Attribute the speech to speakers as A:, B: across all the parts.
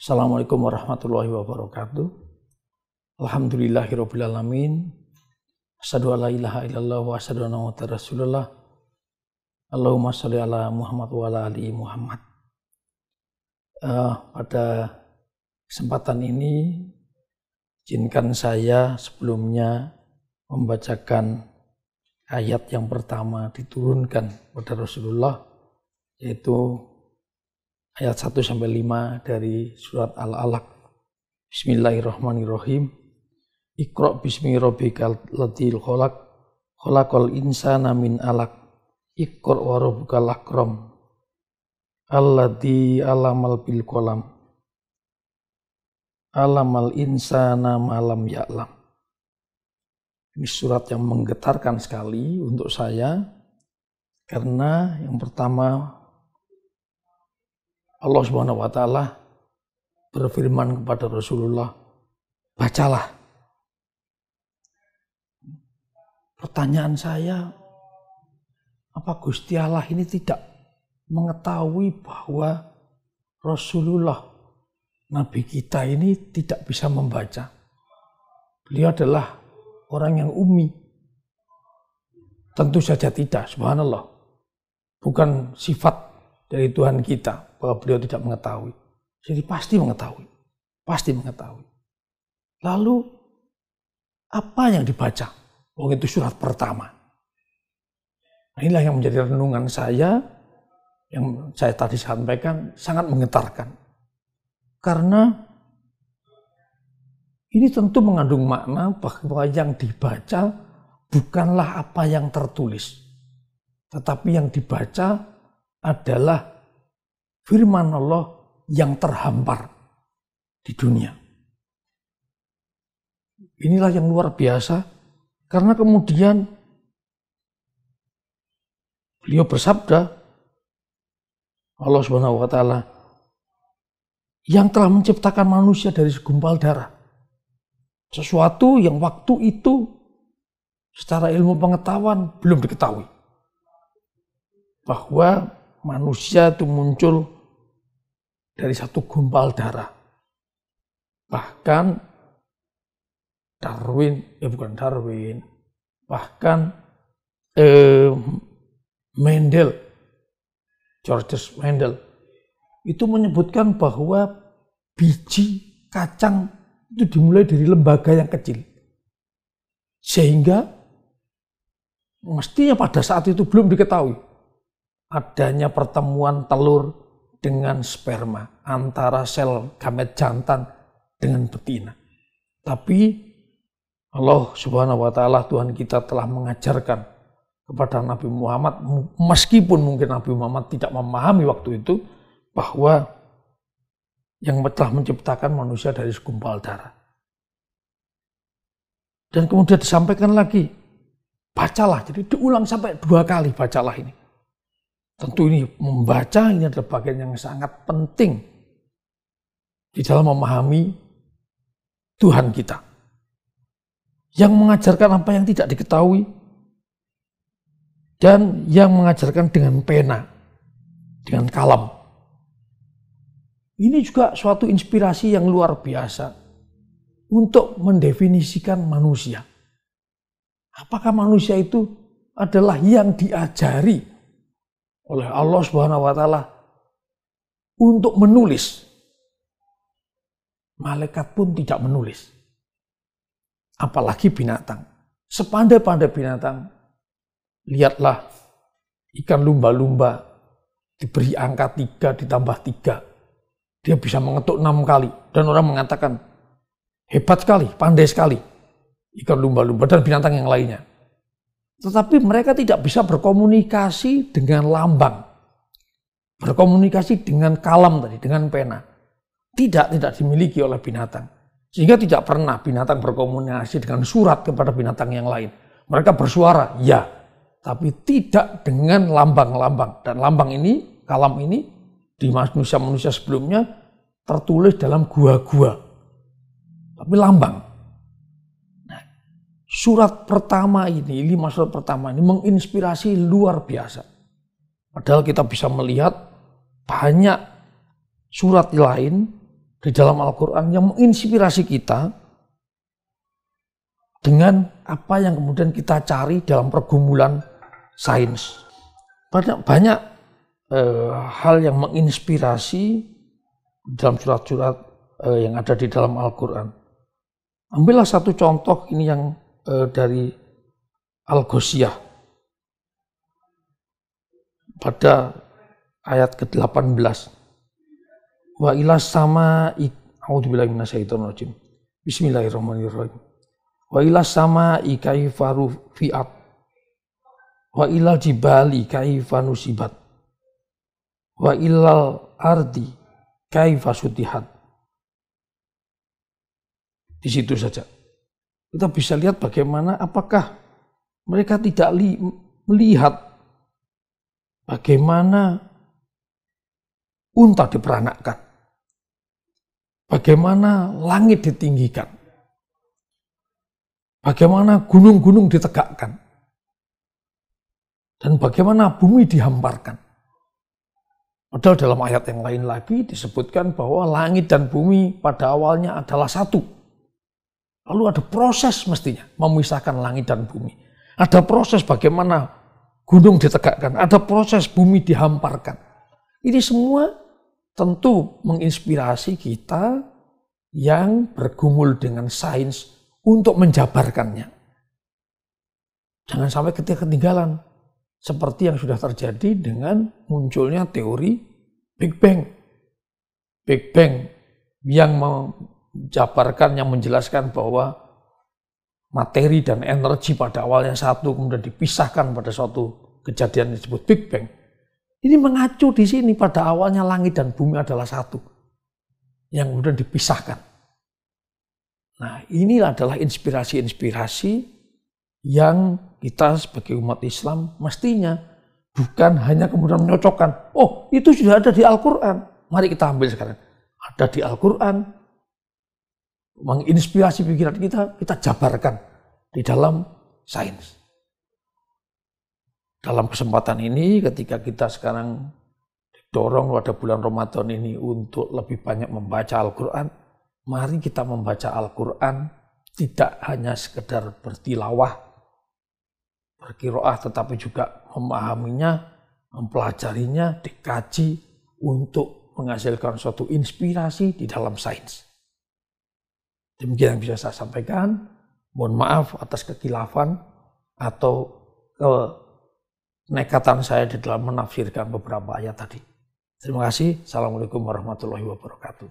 A: Assalamualaikum warahmatullahi wabarakatuh. Alhamdulillahirabbil alamin. Asyhadu an la ilaha illallah wa asyhadu anna muhammadar rasulullah. Allahumma shalli ala Muhammad wa ala ali Muhammad. Uh, Pada kesempatan ini izinkan saya sebelumnya membacakan ayat yang pertama diturunkan pada Rasulullah yaitu ayat 1 sampai 5 dari surat Al-Alaq. Bismillahirrahmanirrahim. Iqra bismi rabbikal ladil khalaq khalaqal insana min alaq. Iqra wa rabbukal akram. Alladzi alamal bil qalam. Alamal insana malam ya'lam. Ini surat yang menggetarkan sekali untuk saya karena yang pertama Allah Subhanahu wa taala berfirman kepada Rasulullah, "Bacalah." Pertanyaan saya, apa Gusti Allah ini tidak mengetahui bahwa Rasulullah Nabi kita ini tidak bisa membaca. Beliau adalah orang yang umi. Tentu saja tidak, subhanallah. Bukan sifat dari Tuhan kita bahwa beliau tidak mengetahui. Jadi pasti mengetahui. Pasti mengetahui. Lalu apa yang dibaca? Oh itu surat pertama. Nah, inilah yang menjadi renungan saya yang saya tadi sampaikan sangat menggetarkan. Karena ini tentu mengandung makna bahwa yang dibaca bukanlah apa yang tertulis. Tetapi yang dibaca adalah firman Allah yang terhampar di dunia. Inilah yang luar biasa karena kemudian beliau bersabda Allah taala yang telah menciptakan manusia dari segumpal darah. Sesuatu yang waktu itu secara ilmu pengetahuan belum diketahui. Bahwa manusia itu muncul dari satu gumpal darah. Bahkan Darwin, eh bukan Darwin, bahkan eh, Mendel, Georges Mendel, itu menyebutkan bahwa biji kacang itu dimulai dari lembaga yang kecil. Sehingga mestinya pada saat itu belum diketahui adanya pertemuan telur dengan sperma antara sel gamet jantan dengan betina. Tapi Allah Subhanahu wa taala Tuhan kita telah mengajarkan kepada Nabi Muhammad meskipun mungkin Nabi Muhammad tidak memahami waktu itu bahwa yang telah menciptakan manusia dari segumpal darah. Dan kemudian disampaikan lagi, bacalah. Jadi diulang sampai dua kali bacalah ini. Tentu ini membaca ini adalah bagian yang sangat penting di dalam memahami Tuhan kita yang mengajarkan apa yang tidak diketahui dan yang mengajarkan dengan pena, dengan kalam. Ini juga suatu inspirasi yang luar biasa untuk mendefinisikan manusia. Apakah manusia itu adalah yang diajari oleh Allah Subhanahu wa taala untuk menulis? Malaikat pun tidak menulis apalagi binatang. Sepandai-pandai binatang, lihatlah ikan lumba-lumba diberi angka tiga ditambah tiga. Dia bisa mengetuk enam kali. Dan orang mengatakan, hebat sekali, pandai sekali. Ikan lumba-lumba dan binatang yang lainnya. Tetapi mereka tidak bisa berkomunikasi dengan lambang. Berkomunikasi dengan kalam tadi, dengan pena. Tidak, tidak dimiliki oleh binatang. Sehingga tidak pernah binatang berkomunikasi dengan surat kepada binatang yang lain. Mereka bersuara, ya, tapi tidak dengan lambang-lambang. Dan lambang ini, kalam ini, di manusia-manusia sebelumnya tertulis dalam gua-gua. Tapi lambang. Nah, surat pertama ini, lima surat pertama ini menginspirasi luar biasa. Padahal kita bisa melihat banyak surat lain di dalam Al-Quran yang menginspirasi kita dengan apa yang kemudian kita cari dalam pergumulan sains. Banyak banyak eh, hal yang menginspirasi dalam surat-surat eh, yang ada di dalam Al-Quran. Ambillah satu contoh ini yang eh, dari Al-Ghosiyah pada ayat ke-18. Wa ila sama A'udzubillahi minasyaitonirrajim. Bismillahirrahmanirrahim wa ila sama kaifa fiat wa ila jibali kaifa nusibat wa ilal ardi kaifa sutihat di situ saja kita bisa lihat bagaimana apakah mereka tidak li, melihat bagaimana unta diperanakkan bagaimana langit ditinggikan Bagaimana gunung-gunung ditegakkan. Dan bagaimana bumi dihamparkan. Padahal dalam ayat yang lain lagi disebutkan bahwa langit dan bumi pada awalnya adalah satu. Lalu ada proses mestinya memisahkan langit dan bumi. Ada proses bagaimana gunung ditegakkan, ada proses bumi dihamparkan. Ini semua tentu menginspirasi kita yang bergumul dengan sains untuk menjabarkannya. Jangan sampai ketika ketinggalan. Seperti yang sudah terjadi dengan munculnya teori Big Bang. Big Bang yang menjabarkan, yang menjelaskan bahwa materi dan energi pada awalnya satu, kemudian dipisahkan pada suatu kejadian yang disebut Big Bang. Ini mengacu di sini pada awalnya langit dan bumi adalah satu. Yang kemudian dipisahkan. Nah, ini adalah inspirasi-inspirasi yang kita sebagai umat Islam mestinya bukan hanya kemudian menyocokkan. Oh, itu sudah ada di Al-Quran. Mari kita ambil sekarang. Ada di Al-Quran. Menginspirasi pikiran kita, kita jabarkan di dalam sains. Dalam kesempatan ini, ketika kita sekarang didorong pada bulan Ramadan ini untuk lebih banyak membaca Al-Quran, Mari kita membaca Al-Quran tidak hanya sekedar bertilawah, berkiroah tetapi juga memahaminya, mempelajarinya, dikaji untuk menghasilkan suatu inspirasi di dalam sains. Demikian yang bisa saya sampaikan. Mohon maaf atas kekilafan atau kenekatan saya di dalam menafsirkan beberapa ayat tadi. Terima kasih. Assalamualaikum warahmatullahi wabarakatuh.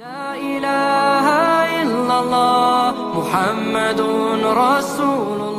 B: La ilaha illallah Muhammadun Rasulullah